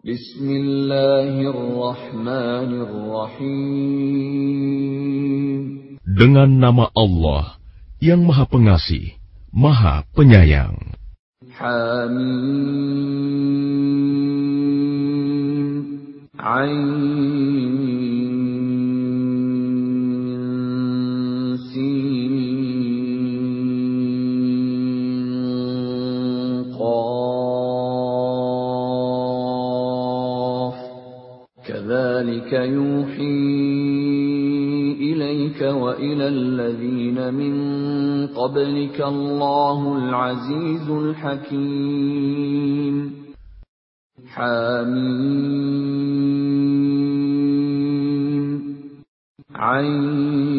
Bismillahirrahmanirrahim. Dengan nama Allah yang Maha Pengasih, Maha Penyayang. Hamim. Ain. كذلك يوحي إليك وإلى الذين من قبلك الله العزيز الحكيم حميم عين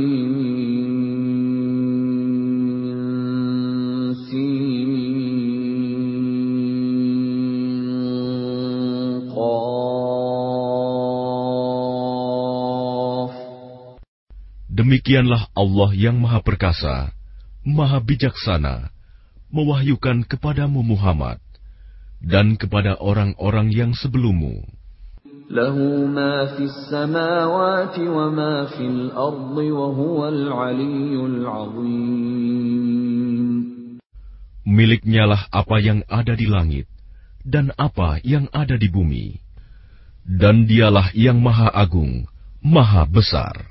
Demikianlah Allah yang Maha Perkasa, Maha Bijaksana, mewahyukan kepadamu Muhammad dan kepada orang-orang yang sebelummu. Miliknyalah apa yang ada di langit dan apa yang ada di bumi. Dan dialah yang maha agung, maha besar.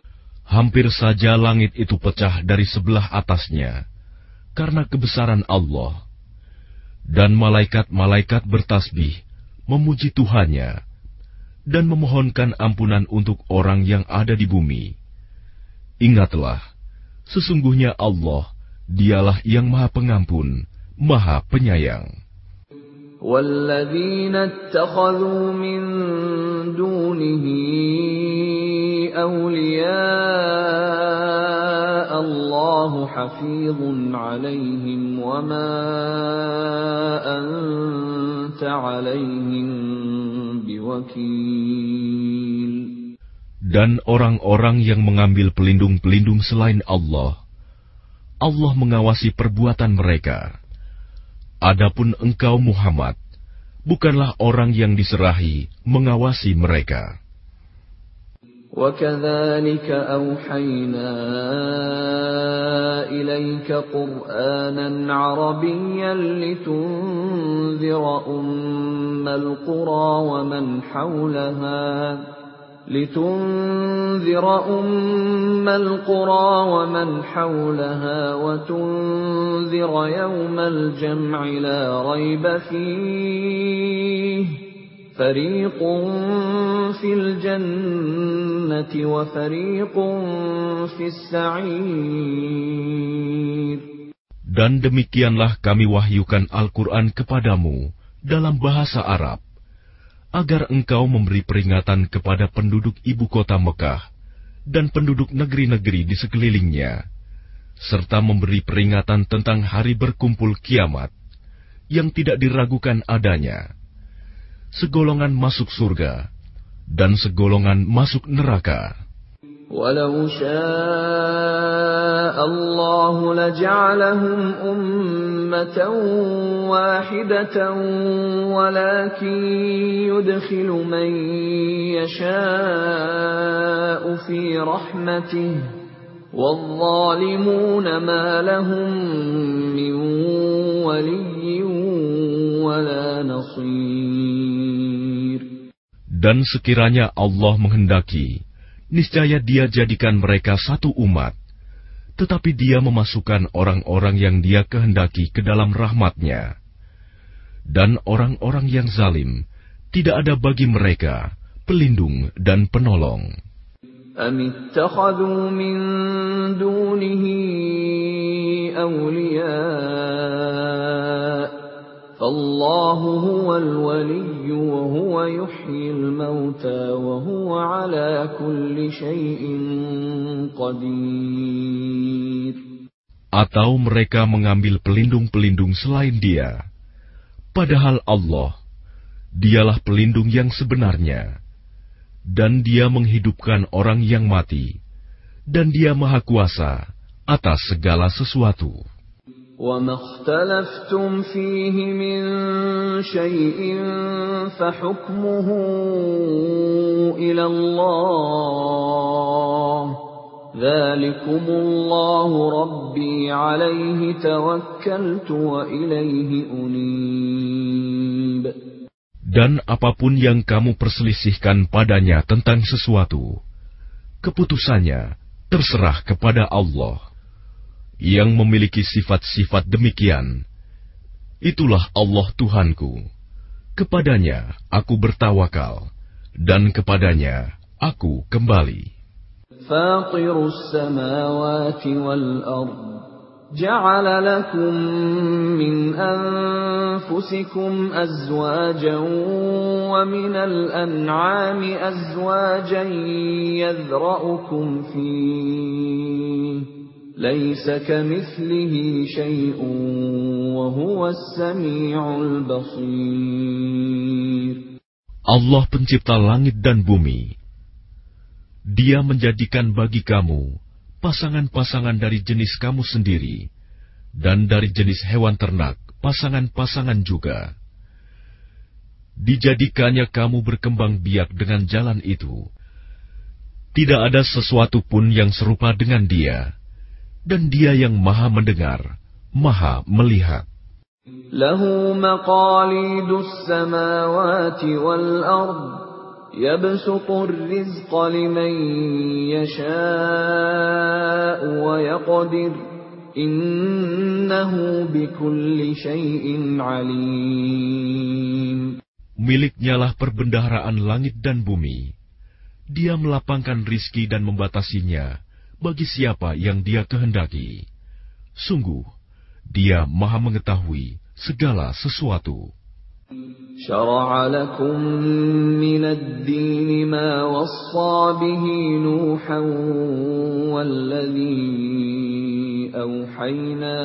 Hampir saja langit itu pecah dari sebelah atasnya karena kebesaran Allah. Dan malaikat-malaikat bertasbih memuji Tuhannya dan memohonkan ampunan untuk orang yang ada di bumi. Ingatlah, sesungguhnya Allah, dialah yang maha pengampun, maha penyayang. والذين اتخذوا من دونه أولياء الله حفيظ عليهم وما أنت عليهم بوكيل Dan orang-orang yang mengambil pelindung-pelindung selain Allah, Allah mengawasi perbuatan mereka. Adapun engkau Muhammad, bukanlah orang yang diserahi mengawasi mereka. وكذلك أوحينا إليك قرآنا عربيا لتنذر أم القرى ومن حولها لتنذر أم القرى ومن حولها وتنذر يوم الجمع لا ريب فيه فريق في الجنة وفريق في السعير Dan demikianlah kami wahyukan Al-Quran kepadamu dalam bahasa Arab, agar engkau memberi peringatan kepada penduduk ibu kota Mekah dan penduduk negeri-negeri di sekelilingnya, serta memberi peringatan tentang hari berkumpul kiamat yang tidak diragukan adanya. Segolongan masuk surga dan segolongan masuk neraka. Walau syaa شاء الله لجعلهم أمة واحدة ولكن يدخل من يشاء في رحمته والظالمون ما لهم من ولي ولا نصير Dan sekiranya Allah menghendaki, niscaya Dia jadikan mereka satu umat, tetapi Dia memasukkan orang-orang yang Dia kehendaki ke dalam rahmatnya. Dan orang-orang yang zalim, tidak ada bagi mereka pelindung dan penolong. أم اتخذوا من دونه أولياء فالله هو الولي وهو يحيي الموتى وهو على كل شيء قدير Atau mereka mengambil pelindung-pelindung selain dia. Padahal Allah, dialah pelindung yang sebenarnya. Dan dia menghidupkan orang yang mati. Dan dia maha kuasa atas segala sesuatu. وما اختلفتم فيه من شيء فحكمه إلى الله ذلكم الله ربي عليه توكلت وإليه أنيب Dan apapun yang kamu perselisihkan padanya tentang sesuatu, keputusannya terserah kepada Allah yang memiliki sifat-sifat demikian. Itulah Allah Tuhanku. Kepadanya aku bertawakal, dan kepadanya aku kembali. فاطر السماوات والأرض جعل لكم من أنفسكم أزواجا ومن الأنعام أزواجا يذرأكم فيه Allah pencipta langit dan bumi. Dia menjadikan bagi kamu pasangan-pasangan dari jenis kamu sendiri, dan dari jenis hewan ternak pasangan-pasangan juga. Dijadikannya kamu berkembang biak dengan jalan itu. Tidak ada sesuatu pun yang serupa dengan dia dan Dia yang Maha Mendengar, Maha Melihat. Lahu maqalidus samawati wal ard yabsutu rizqa liman yasha'u wa yaqdir innahu bikulli syai'in alim Miliknyalah perbendaharaan langit dan bumi. Dia melapangkan rizki dan membatasinya bagi siapa yang Dia kehendaki. Sungguh, Dia Maha Mengetahui segala sesuatu. شرع لكم من الدين ما وصى به نوحا والذي أوحينا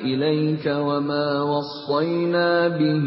إليك وما وصينا به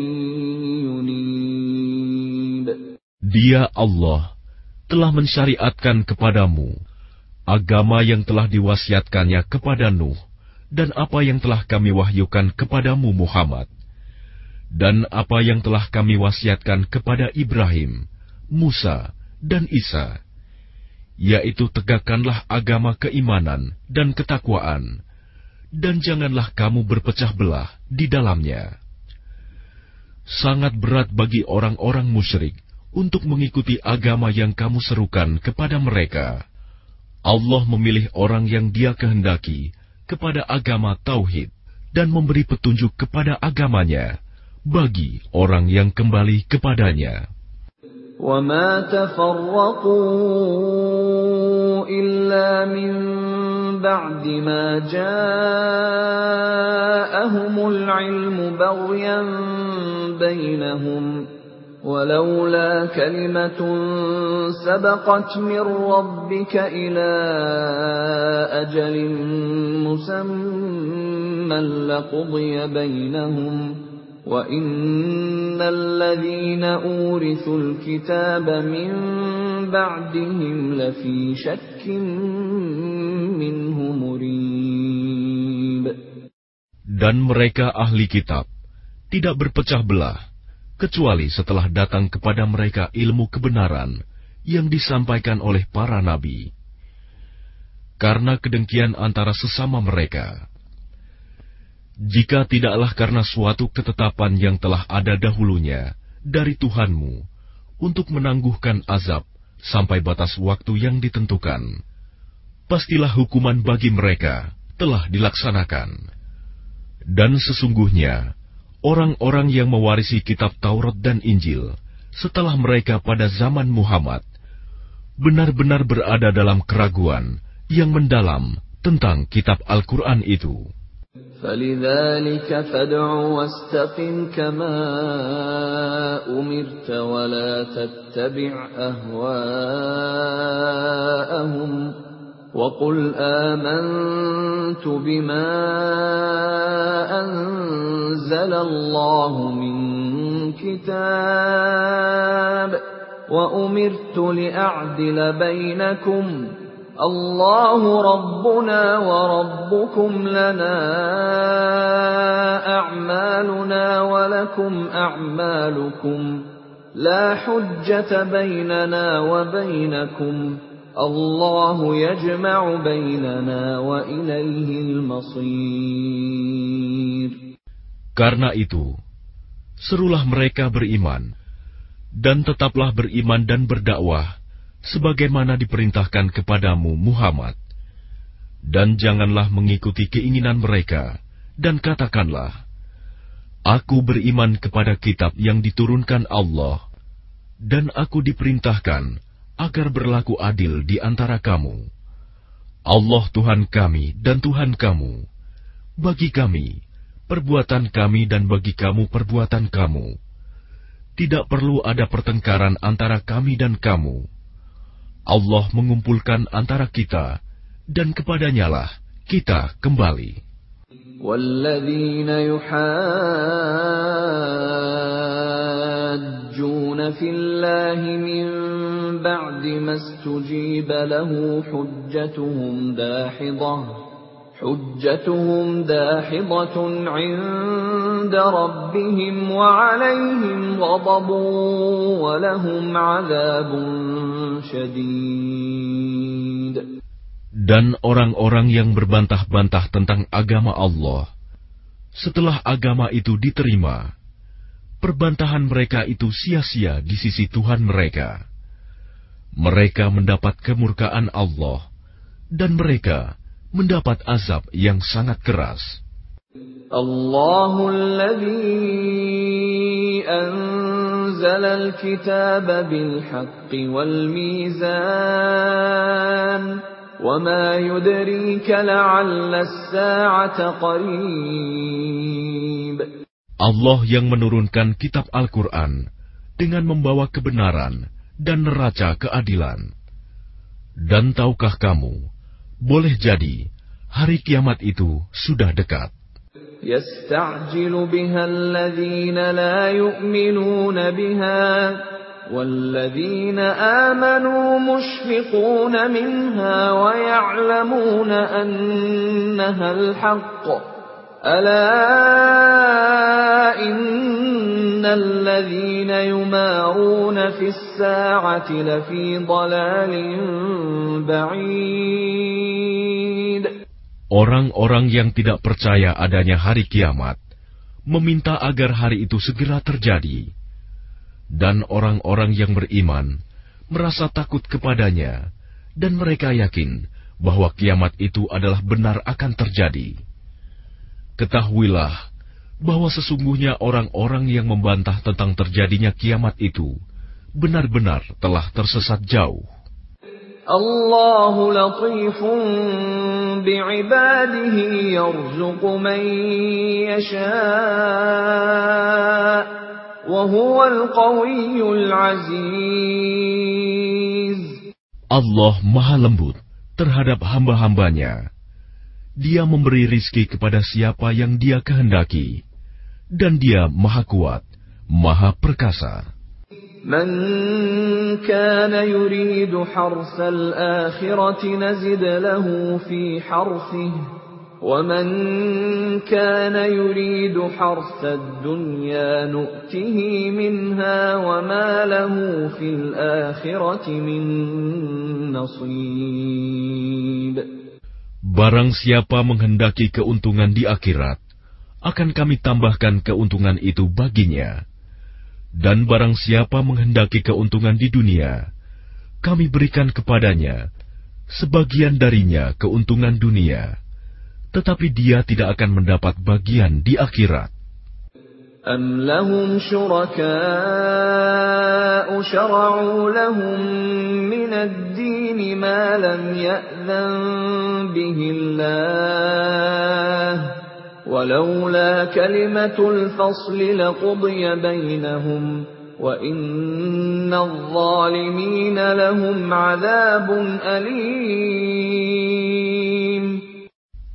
Dia Allah telah mensyariatkan kepadamu agama yang telah diwasiatkannya kepada Nuh dan apa yang telah kami wahyukan kepadamu Muhammad, dan apa yang telah kami wasiatkan kepada Ibrahim, Musa, dan Isa, yaitu tegakkanlah agama keimanan dan ketakwaan, dan janganlah kamu berpecah belah di dalamnya. Sangat berat bagi orang-orang musyrik untuk mengikuti agama yang kamu serukan kepada mereka. Allah memilih orang yang Dia kehendaki kepada agama tauhid dan memberi petunjuk kepada agamanya bagi orang yang kembali kepadanya. وما تفرقوا إلا من بعد ما جاءهم العلم بغيا بينهم ولولا كلمة سبقت من ربك إلى أجل مسمى لقضي بينهم وإن الذين أورثوا الكتاب من بعدهم لفي شك منه مريب. Dan mereka ahli kitab tidak berpecah belah. Kecuali setelah datang kepada mereka ilmu kebenaran yang disampaikan oleh para nabi. Karena kedengkian antara sesama mereka, Jika tidaklah karena suatu ketetapan yang telah ada dahulunya dari Tuhanmu untuk menangguhkan azab sampai batas waktu yang ditentukan, pastilah hukuman bagi mereka telah dilaksanakan. Dan sesungguhnya, orang-orang yang mewarisi kitab Taurat dan Injil setelah mereka pada zaman Muhammad benar-benar berada dalam keraguan yang mendalam tentang kitab Al-Quran itu. فلذلك فادع واستقم كما أمرت ولا تتبع أهواءهم وقل آمنت بما أنزل الله من كتاب وأمرت لأعدل بينكم الله ربنا وربكم لنا أعمالنا ولكم أعمالكم لا حجة بيننا وبينكم Karena itu, serulah mereka beriman dan tetaplah beriman dan berdakwah sebagaimana diperintahkan kepadamu Muhammad. Dan janganlah mengikuti keinginan mereka dan katakanlah, Aku beriman kepada kitab yang diturunkan Allah dan aku diperintahkan agar berlaku adil di antara kamu. Allah Tuhan kami dan Tuhan kamu. Bagi kami, perbuatan kami dan bagi kamu perbuatan kamu. Tidak perlu ada pertengkaran antara kami dan kamu Allah mengumpulkan antara kita dan kepadanyalah kita kembali. والذين يحاجون في الله من بعد ما استجيب له حجتهم داحضة حجتهم داحضة عند ربهم وعليهم غضب ولهم عذاب Dan orang-orang yang berbantah-bantah tentang agama Allah, setelah agama itu diterima, perbantahan mereka itu sia-sia di sisi Tuhan mereka. Mereka mendapat kemurkaan Allah, dan mereka mendapat azab yang sangat keras. Allahul أنزل الكتاب بالحق والميزان وما يدريك لعل الساعة قريب Allah yang menurunkan kitab Al-Quran dengan membawa kebenaran dan neraca keadilan. Dan tahukah kamu, boleh jadi hari kiamat itu sudah dekat. يستعجل بها الذين لا يؤمنون بها والذين آمنوا مشفقون منها ويعلمون أنها الحق ألا إن الذين يمارون في الساعة لفي ضلال بعيد Orang-orang yang tidak percaya adanya hari kiamat meminta agar hari itu segera terjadi, dan orang-orang yang beriman merasa takut kepadanya, dan mereka yakin bahwa kiamat itu adalah benar akan terjadi. Ketahuilah bahwa sesungguhnya orang-orang yang membantah tentang terjadinya kiamat itu benar-benar telah tersesat jauh. Allah maha lembut terhadap hamba-hambanya Dia memberi rizki kepada siapa yang dia kehendaki. Dan dia maha kuat, maha perkasa. من كان يريد حرث الآخرة نزد له في حرثه ومن كان يريد حرث الدنيا نؤته منها وما له في الآخرة من نصيب Barang siapa menghendaki keuntungan di akhirat, akan kami tambahkan keuntungan itu baginya. Dan barang siapa menghendaki keuntungan di dunia, kami berikan kepadanya sebagian darinya keuntungan dunia, tetapi dia tidak akan mendapat bagian di akhirat. أم لهم شركاء شرعوا لهم من الدين ما لم يأذن به الله ولولا كلمة الفصل لقضي بينهم وإن الظالمين لهم عذاب أليم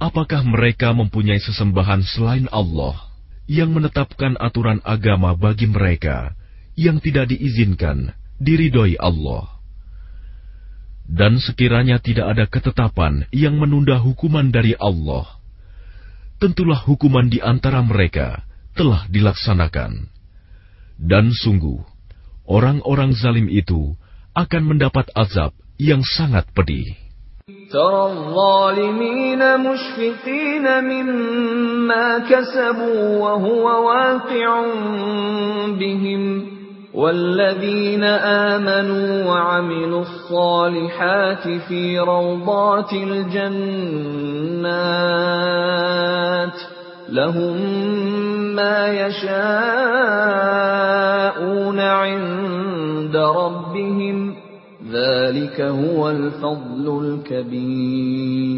Apakah mereka mempunyai sesembahan selain Allah yang menetapkan aturan agama bagi mereka yang tidak diizinkan diridhoi Allah? Dan sekiranya tidak ada ketetapan yang menunda hukuman dari Allah, tentulah hukuman di antara mereka telah dilaksanakan. Dan sungguh, orang-orang zalim itu akan mendapat azab yang sangat pedih. ترى الظالمين مشفقين مما كسبوا وهو واقع بهم والذين آمنوا وعملوا الصالحات في روضات الجنات لهم ما يشاءون عند ربهم ذلك هو الفضل الكبير.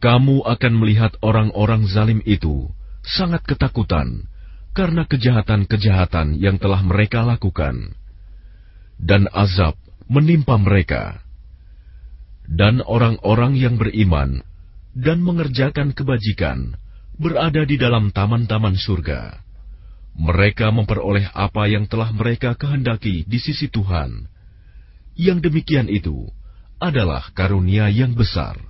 Kamu akan melihat orang-orang zalim itu sangat ketakutan karena kejahatan-kejahatan yang telah mereka lakukan, dan azab menimpa mereka. Dan orang-orang yang beriman dan mengerjakan kebajikan berada di dalam taman-taman surga. Mereka memperoleh apa yang telah mereka kehendaki di sisi Tuhan. Yang demikian itu adalah karunia yang besar.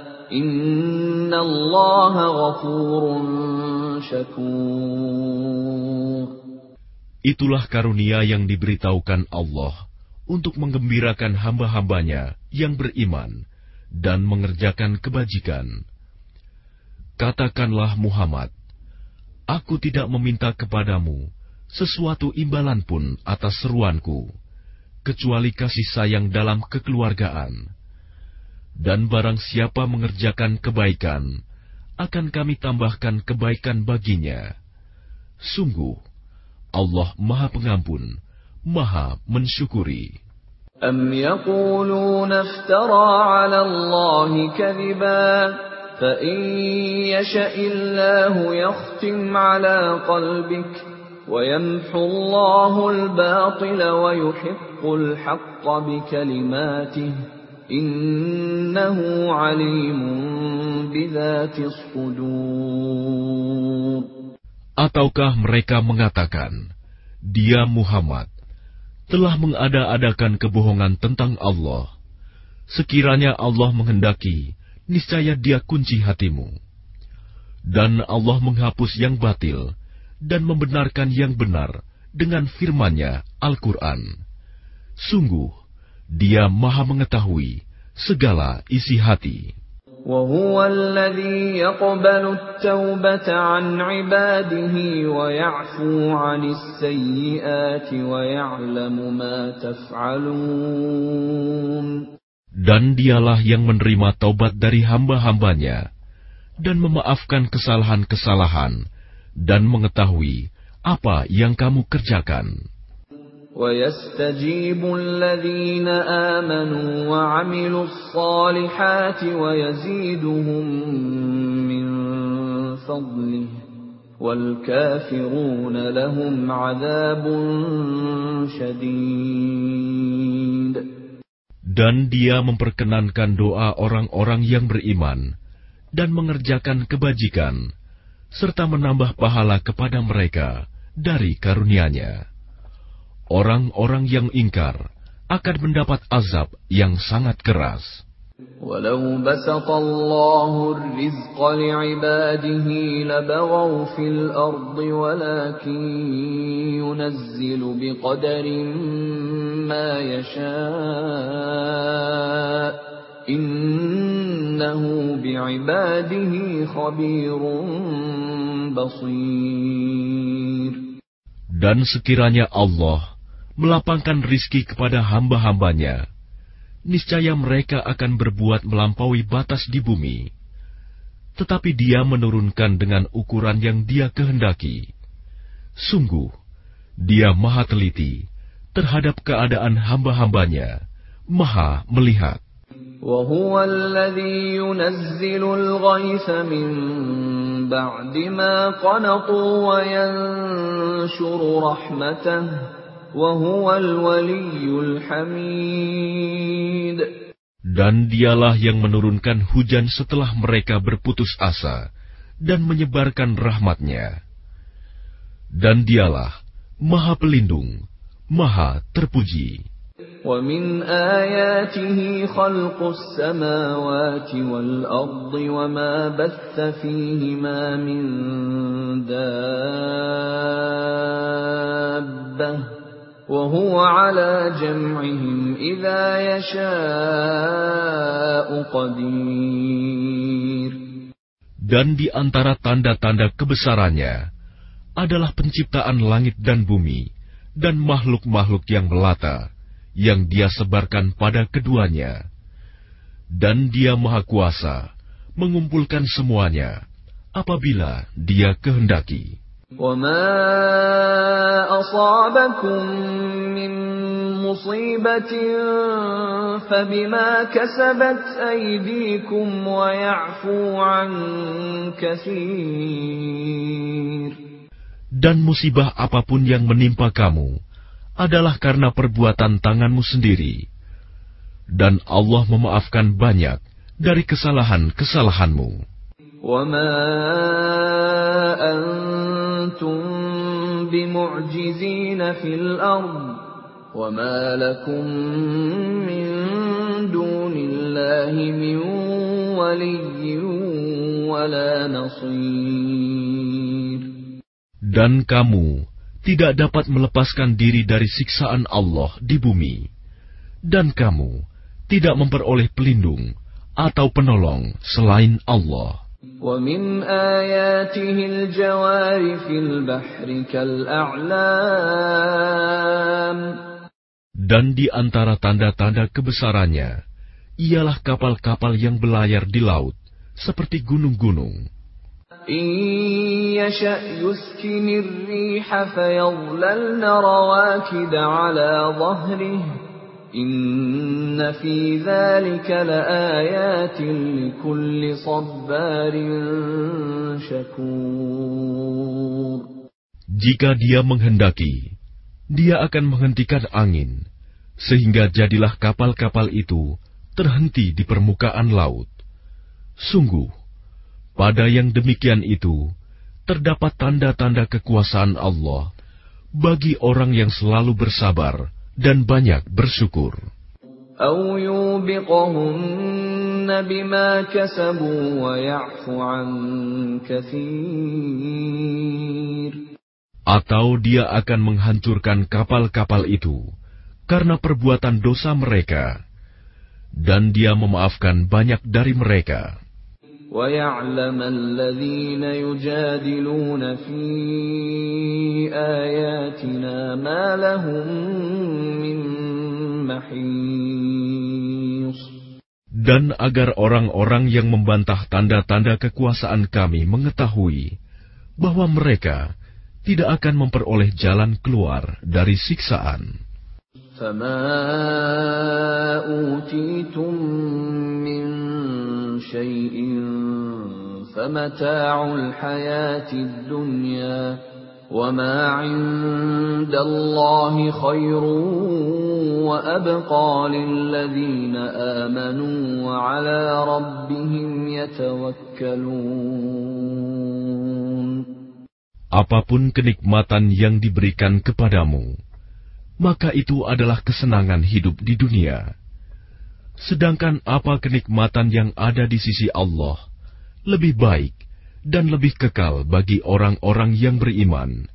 Itulah karunia yang diberitahukan Allah untuk menggembirakan hamba-hambanya yang beriman dan mengerjakan kebajikan. Katakanlah Muhammad, Aku tidak meminta kepadamu sesuatu imbalan pun atas seruanku, kecuali kasih sayang dalam kekeluargaan dan barang siapa mengerjakan kebaikan, akan kami tambahkan kebaikan baginya. Sungguh, Allah Maha Pengampun, Maha Mensyukuri. أم يقولون افترى على الله كذبا فإن يشأ الله يختم على قلبك ويمحو الله الباطل ويحق الحق بكلماته Innahu Ataukah mereka mengatakan, Dia Muhammad telah mengada-adakan kebohongan tentang Allah. Sekiranya Allah menghendaki, niscaya dia kunci hatimu. Dan Allah menghapus yang batil dan membenarkan yang benar dengan firman-Nya Al-Quran. Sungguh, dia maha mengetahui segala isi hati. وهو الذي يقبل التوبة عن عباده ويعفو عن السيئات ويعلم ما تفعلون Dan dialah yang menerima taubat dari hamba-hambanya dan memaafkan kesalahan-kesalahan dan mengetahui apa yang kamu kerjakan. ويستجيب الذين آمنوا وعملوا الصالحات ويزيدهم من فضله والكافرون لهم عذاب شديد Dan dia memperkenankan doa orang-orang yang beriman dan mengerjakan kebajikan, serta menambah pahala kepada mereka dari karunia-Nya. Orang-orang yang ingkar akan mendapat azab yang sangat keras. ولو بسط الله الرزق لعباده لبغوا في الأرض ولكن ينزل بقدر ما يشاء إنه بعباده خبير بصير Dan sekiranya Allah melapangkan rizki kepada hamba-hambanya, niscaya mereka akan berbuat melampaui batas di bumi. Tetapi dia menurunkan dengan ukuran yang dia kehendaki. Sungguh, dia maha teliti terhadap keadaan hamba-hambanya, maha melihat. وهو الذي ينزل الغيث من بعد ما قنطوا وينشر رحمته dan dialah yang menurunkan hujan setelah mereka berputus asa dan menyebarkan rahmatnya. Dan dialah Maha Pelindung, Maha Terpuji. ومن آياته خلق السماوات والأرض وما بث فيهما من دابة وهو على جمعهم إذا يشاء قدير Dan di antara tanda-tanda kebesarannya adalah penciptaan langit dan bumi dan makhluk-makhluk yang melata yang dia sebarkan pada keduanya. Dan dia maha kuasa mengumpulkan semuanya apabila dia kehendaki. وما أصابكم من مصيبة فبما كسبت أيديكم ويعفو عن كثير Dan musibah apapun yang menimpa kamu adalah karena perbuatan tanganmu sendiri. Dan Allah memaafkan banyak dari kesalahan-kesalahanmu. وما أنتم بمعجزين في الأرض وما لكم من دون الله من ولي ولا نصير Dan kamu tidak dapat melepaskan diri dari siksaan Allah di bumi. Dan kamu tidak memperoleh pelindung atau penolong selain Allah. ومن آياته الجوار في البحر كالأعلام Dan di antara tanda-tanda kebesarannya, ialah kapal-kapal yang belayar di laut, seperti gunung-gunung. إن Inna fi dzalika laayatin likulli sabbarin syakur. Jika dia menghendaki, dia akan menghentikan angin, sehingga jadilah kapal-kapal itu terhenti di permukaan laut. Sungguh, pada yang demikian itu, terdapat tanda-tanda kekuasaan Allah bagi orang yang selalu bersabar dan banyak bersyukur. Atau dia akan menghancurkan kapal-kapal itu karena perbuatan dosa mereka, dan dia memaafkan banyak dari mereka. ويعلم الذين يجادلون في آياتنا ما لهم من محيص Dan agar orang-orang yang membantah tanda-tanda kekuasaan kami mengetahui bahwa mereka tidak akan memperoleh jalan keluar dari siksaan. فما أوتيتم من شيء فمتاع الحياة الدنيا وما عند الله خير وأبقى للذين آمنوا وعلى ربهم يتوكلون apapun kenikmatan yang diberikan kepadamu, maka itu adalah kesenangan hidup di dunia. Sedangkan apa kenikmatan yang ada di sisi Allah lebih baik dan lebih kekal bagi orang-orang yang beriman,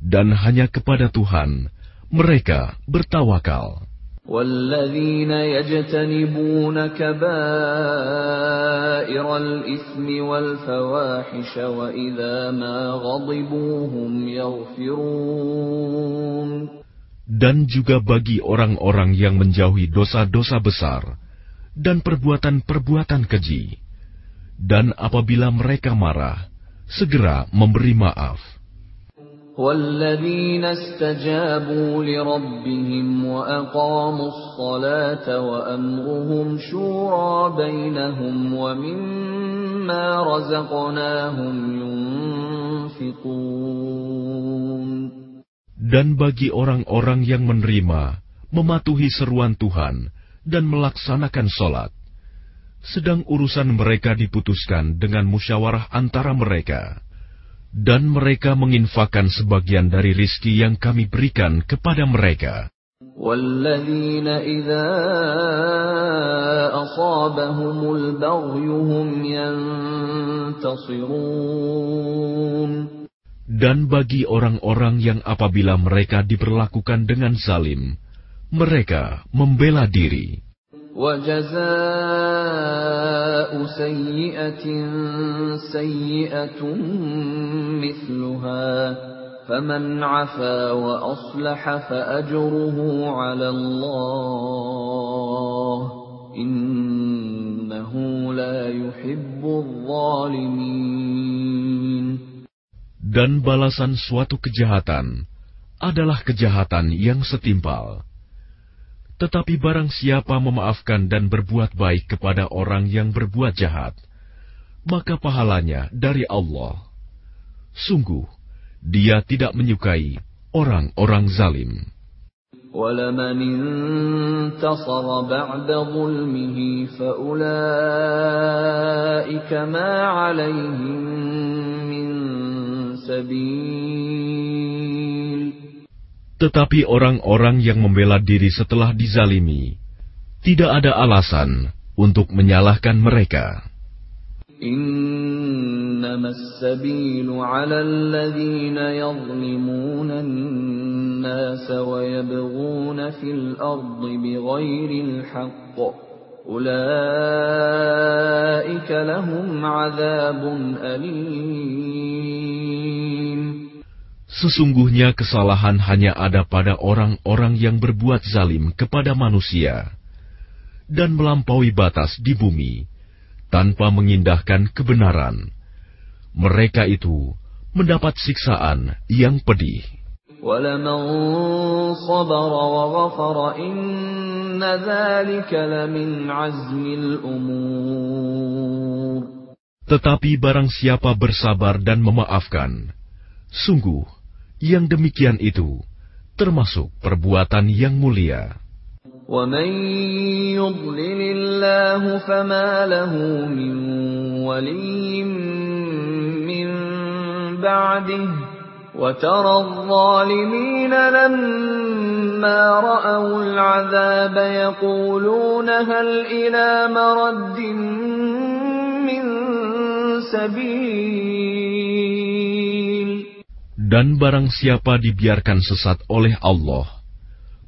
dan hanya kepada Tuhan mereka bertawakal. والذين يجتنبون كبائر الإثم والفواحش وإذا ما غضبوا هم يغفرون Dan juga bagi orang-orang yang menjauhi dosa-dosa besar dan perbuatan-perbuatan keji, dan apabila mereka marah, segera memberi maaf. والذين استجابوا لربهم وأقاموا الصلاة وأمرهم شورى بينهم ومما رزقناهم ينفقون Dan bagi orang-orang yang menerima, mematuhi seruan Tuhan, dan melaksanakan sholat, sedang urusan mereka diputuskan dengan musyawarah antara mereka dan mereka menginfakkan sebagian dari rizki yang kami berikan kepada mereka. والذين إذا أصابهم البغي هم ينتصرون Dan bagi orang-orang yang apabila mereka diperlakukan dengan zalim, mereka membela diri. وجزاء سيئة سيئة مثلها فمن عفا وأصلح فأجره على الله إنه لا يحب الظالمين Dan balasan suatu kejahatan adalah kejahatan yang setimpal. Tetapi barang siapa memaafkan dan berbuat baik kepada orang yang berbuat jahat, maka pahalanya dari Allah. Sungguh, dia tidak menyukai orang-orang zalim. ولمن انتصر بعد ظلمه فأولئك ما عليهم من سبيل Tetapi orang-orang yang membela diri setelah dizalimi, tidak ada alasan untuk menyalahkan mereka. إنما السبيل على الذين يظلمون الناس ويبغون في الأرض بغير الحق أولئك لهم عذاب أليم Sesungguhnya kesalahan hanya ada pada orang-orang yang berbuat zalim kepada manusia dan melampaui batas di bumi tanpa mengindahkan kebenaran. Mereka itu mendapat siksaan yang pedih. Tetapi barang siapa bersabar dan memaafkan, sungguh yang demikian itu termasuk perbuatan yang mulia. ومن يضلل الله فما له من ولي من بعده وترى الظالمين لما رأوا العذاب يقولون هل إلى مرد من سبيل Dan barang siapa dibiarkan sesat oleh Allah,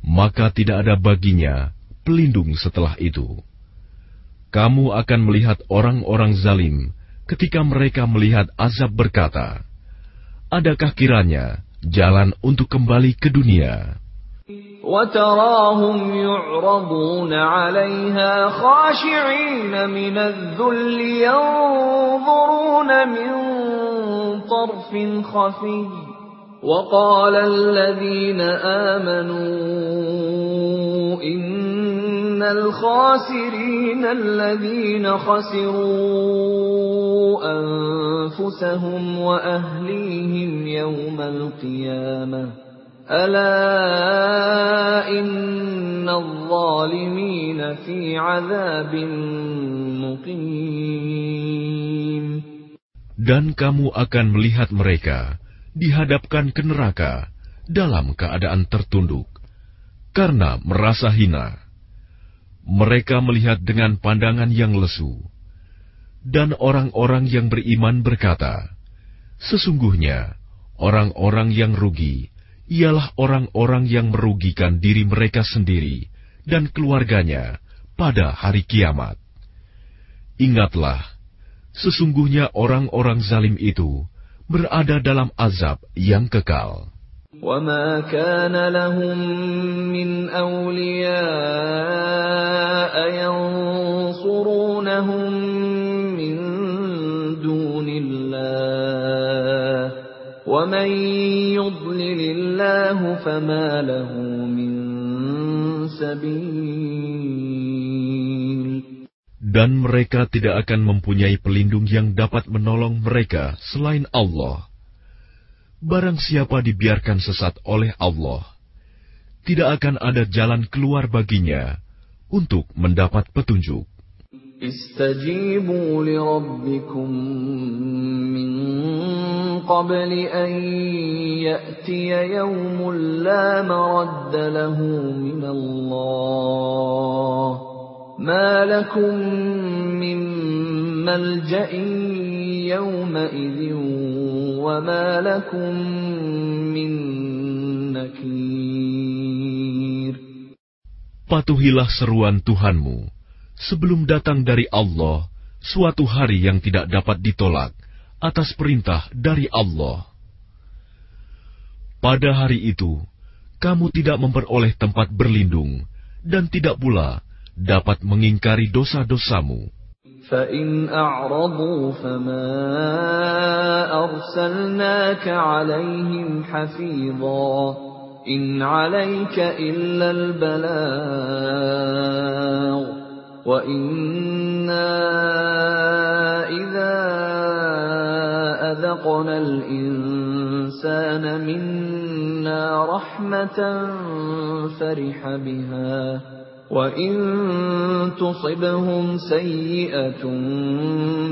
maka tidak ada baginya pelindung setelah itu. Kamu akan melihat orang-orang zalim ketika mereka melihat azab berkata, Adakah kiranya jalan untuk kembali ke dunia? وتراهم يعرضون عليها خاشعين من الذل ينظرون من طرف خفي وقال الذين آمنوا إن الخاسرين الذين خسروا أنفسهم وأهليهم يوم القيامة. ألا إن الظالمين في عذاب مقيم. Dan kamu akan melihat mereka dihadapkan ke neraka dalam keadaan tertunduk karena merasa hina. Mereka melihat dengan pandangan yang lesu, dan orang-orang yang beriman berkata, "Sesungguhnya orang-orang yang rugi ialah orang-orang yang merugikan diri mereka sendiri dan keluarganya pada hari kiamat." Ingatlah, sesungguhnya orang-orang zalim itu berada dalam azab yang kekal. وما كان لهم من أولياء ينصرونهم من دون الله ومن يضلل الله فما له من سبيل Dan mereka tidak akan mempunyai pelindung yang dapat menolong mereka selain Allah. Barang siapa dibiarkan sesat oleh Allah, tidak akan ada jalan keluar baginya untuk mendapat petunjuk. استجيبوا لربكم من قبل أن يأتي يوم لا مرد له من الله ما لكم من ملجأ يومئذ وما لكم من نكير Patuhilah seruan Tuhanmu sebelum datang dari Allah suatu hari yang tidak dapat ditolak atas perintah dari Allah. Pada hari itu, kamu tidak memperoleh tempat berlindung dan tidak pula dapat mengingkari dosa-dosamu. فإن أعرضوا فما أرسلناك عليهم حفيظا إن عليك إلا البلاغ وإنا إذا أذقنا الإنسان منا رحمة فرح بها وَإِن تُصِبْهُمْ سَيِّئَةٌ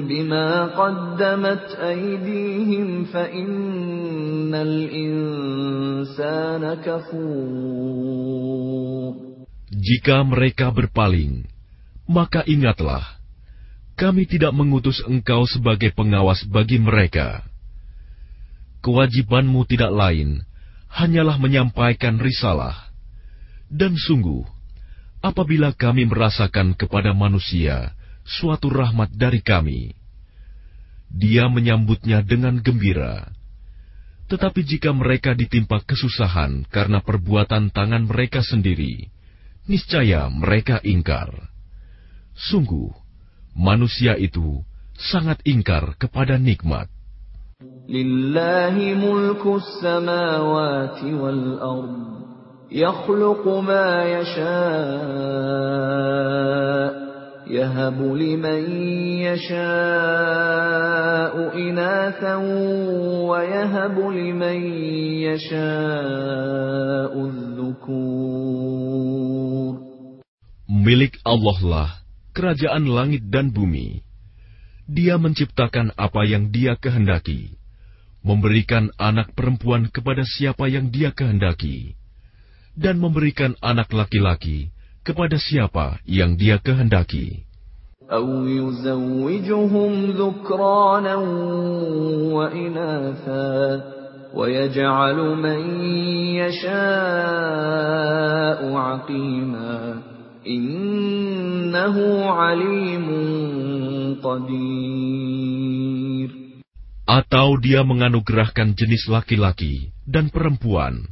بِمَا قَدَّمَتْ أَيْدِيهِمْ فَإِنَّ الْإِنسَانَ كَفُورٌ Jika mereka berpaling, maka ingatlah, kami tidak mengutus engkau sebagai pengawas bagi mereka. Kewajibanmu tidak lain, hanyalah menyampaikan risalah. Dan sungguh, apabila kami merasakan kepada manusia suatu rahmat dari kami, dia menyambutnya dengan gembira. Tetapi jika mereka ditimpa kesusahan karena perbuatan tangan mereka sendiri, niscaya mereka ingkar. Sungguh, manusia itu sangat ingkar kepada nikmat. Lillahi mulkus samawati wal ardh يخلق ما يشاء يهب لمن يشاء إناثا ويهب لمن يشاء الذكور Milik Allah lah kerajaan langit dan bumi. Dia menciptakan apa yang dia kehendaki, memberikan anak perempuan kepada siapa yang dia kehendaki dan memberikan anak laki-laki kepada siapa yang dia kehendaki. Atau dia menganugerahkan jenis laki-laki dan perempuan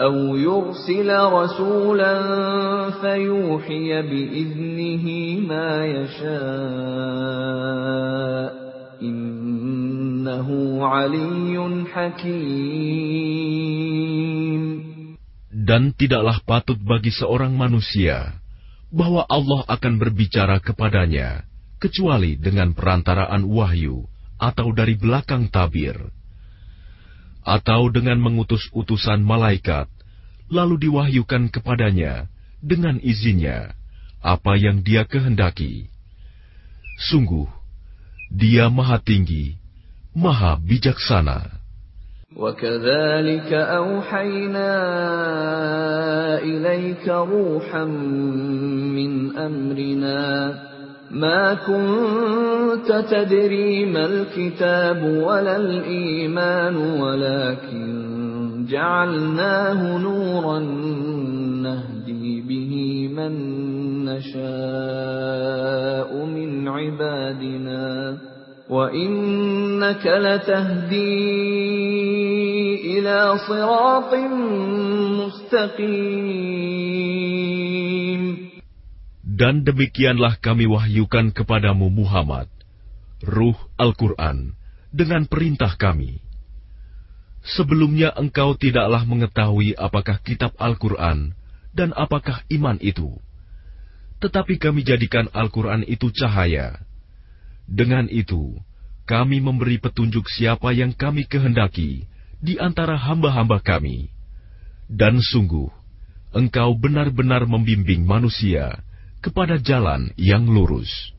أو يرسل رسولا فيوحي بإذنه ما يشاء إنه علي حكيم Dan tidaklah patut bagi seorang manusia bahwa Allah akan berbicara kepadanya kecuali dengan perantaraan wahyu atau dari belakang tabir, atau dengan mengutus utusan malaikat, lalu diwahyukan kepadanya dengan izinnya apa yang dia kehendaki. Sungguh, dia maha tinggi, maha bijaksana. وكذلك أوحينا إليك روحا من أمرنا ما كنت تدري ما الكتاب ولا الإيمان ولكن جعلناه نورا نهدي به من نشاء من عبادنا. وإنك لتهدي إلى صراط مستقيم. Dan demikianlah kami wahyukan kepadamu Muhammad, Ruh Al-Quran, dengan perintah kami. Sebelumnya engkau tidaklah mengetahui apakah kitab Al-Quran dan apakah iman itu. Tetapi kami jadikan Al-Quran itu cahaya, dengan itu, kami memberi petunjuk siapa yang kami kehendaki di antara hamba-hamba kami. Dan sungguh, engkau benar-benar membimbing manusia kepada jalan yang lurus.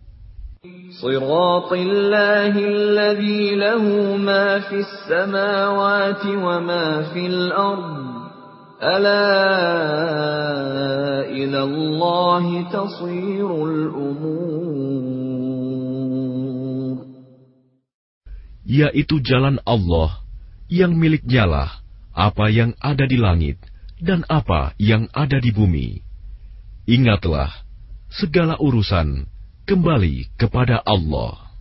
صراط الله الذي له ما في السماوات وما في الأرض ألا إلى الله تصير الأمور yaitu jalan Allah yang miliknyalah apa yang ada di langit dan apa yang ada di bumi. Ingatlah, segala urusan kembali kepada Allah.